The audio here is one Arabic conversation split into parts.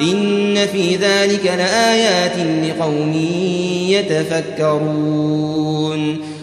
إن في ذلك لآيات لقوم يتفكرون.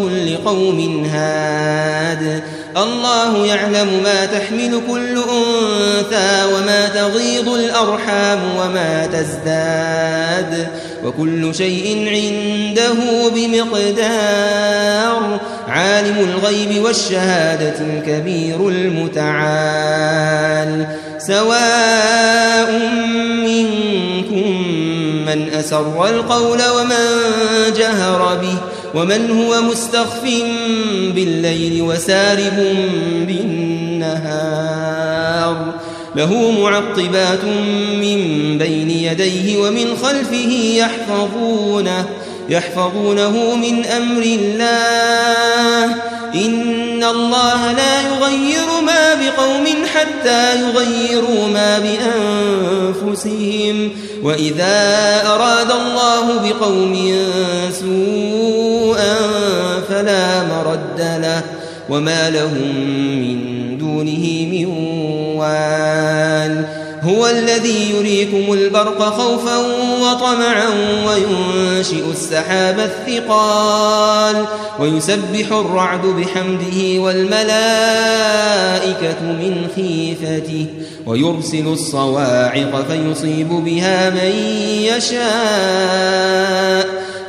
ولكل قوم هاد. الله يعلم ما تحمل كل أنثى وما تغيض الأرحام وما تزداد. وكل شيء عنده بمقدار. عالم الغيب والشهادة الكبير المتعال. سواء منكم من أسر القول ومن جهر به ومن هو مستخف بالليل وسارب بالنهار له معقبات من بين يديه ومن خلفه يحفظونه يحفظونه من أمر الله إن الله لا يغير ما بقوم حتى يغيروا ما بأنفسهم وإذا أراد الله بقوم فلا مرد له وما لهم من دونه من وال. هو الذي يريكم البرق خوفا وطمعا وينشئ السحاب الثقال. ويسبح الرعد بحمده والملائكة من خيفته. ويرسل الصواعق فيصيب بها من يشاء.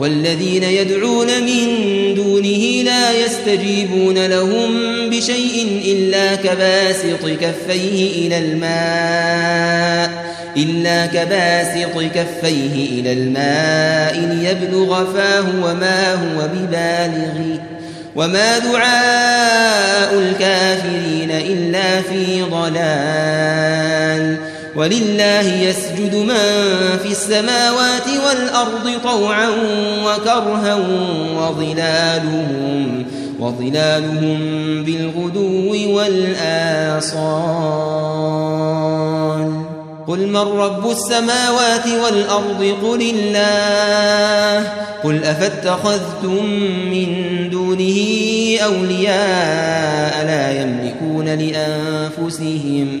والذين يدعون من دونه لا يستجيبون لهم بشيء إلا كباسط كفيه إلى الماء إلا كباسط كفيه إلى الماء ليبلغ فاه وما هو ببالغه. وما دعاء الكافرين إلا في ضلال. ولله يسجد من في السماوات والأرض طوعا وكرها وظلالهم وظلالهم بالغدو والآصال. قل من رب السماوات والأرض؟ قل الله. قل أفاتخذتم من دونه أولياء لا يملكون لأنفسهم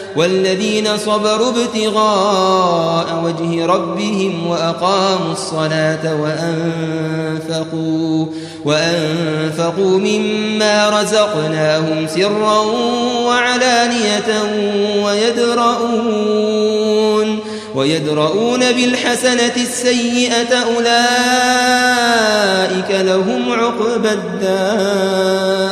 والذين صبروا ابتغاء وجه ربهم وأقاموا الصلاة وأنفقوا وأنفقوا مما رزقناهم سرا وعلانية ويدرؤون ويدرؤون بالحسنة السيئة أولئك لهم عقبى الدار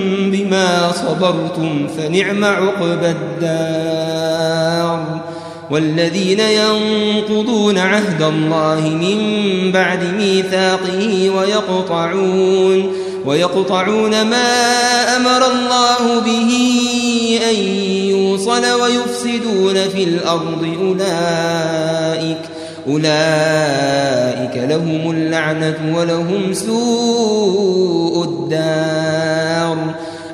صبرتم فنعم عقبى الدار والذين ينقضون عهد الله من بعد ميثاقه ويقطعون ويقطعون ما أمر الله به أن يوصل ويفسدون في الأرض أولئك أولئك لهم اللعنة ولهم سوء الدار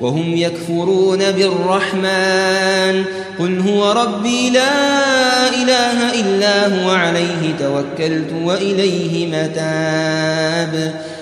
وهم يكفرون بالرحمن. قل هو ربي لا إله إلا هو عليه توكلت وإليه متاب.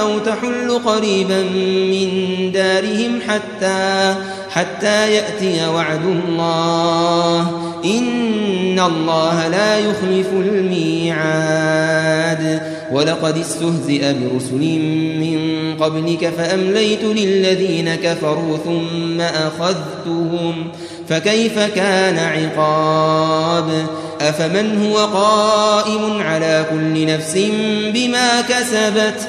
أو تحل قريبا من دارهم حتى حتى يأتي وعد الله. إن الله لا يخلف الميعاد. ولقد استهزئ برسل من قبلك فأمليت للذين كفروا ثم أخذتهم. فكيف كان عقاب؟ أفمن هو قائم على كل نفس بما كسبت؟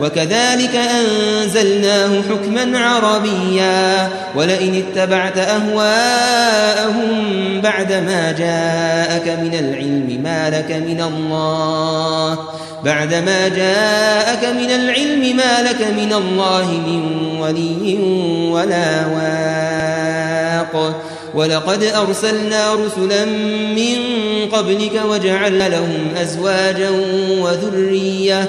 وكذلك أنزلناه حكما عربيا ولئن اتبعت أهواءهم بعدما جاءك من العلم ما لك من الله بعدما جاءك من العلم ما لك من الله من ولي ولا واق. ولقد أرسلنا رسلا من قبلك وجعلنا لهم أزواجا وذرية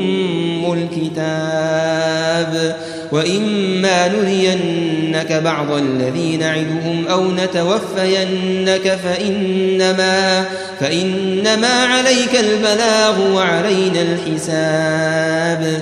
وإما نرينك بعض الذي نعدهم أو نتوفينك فإنما, فإنما عليك البلاغ وعلينا الحساب.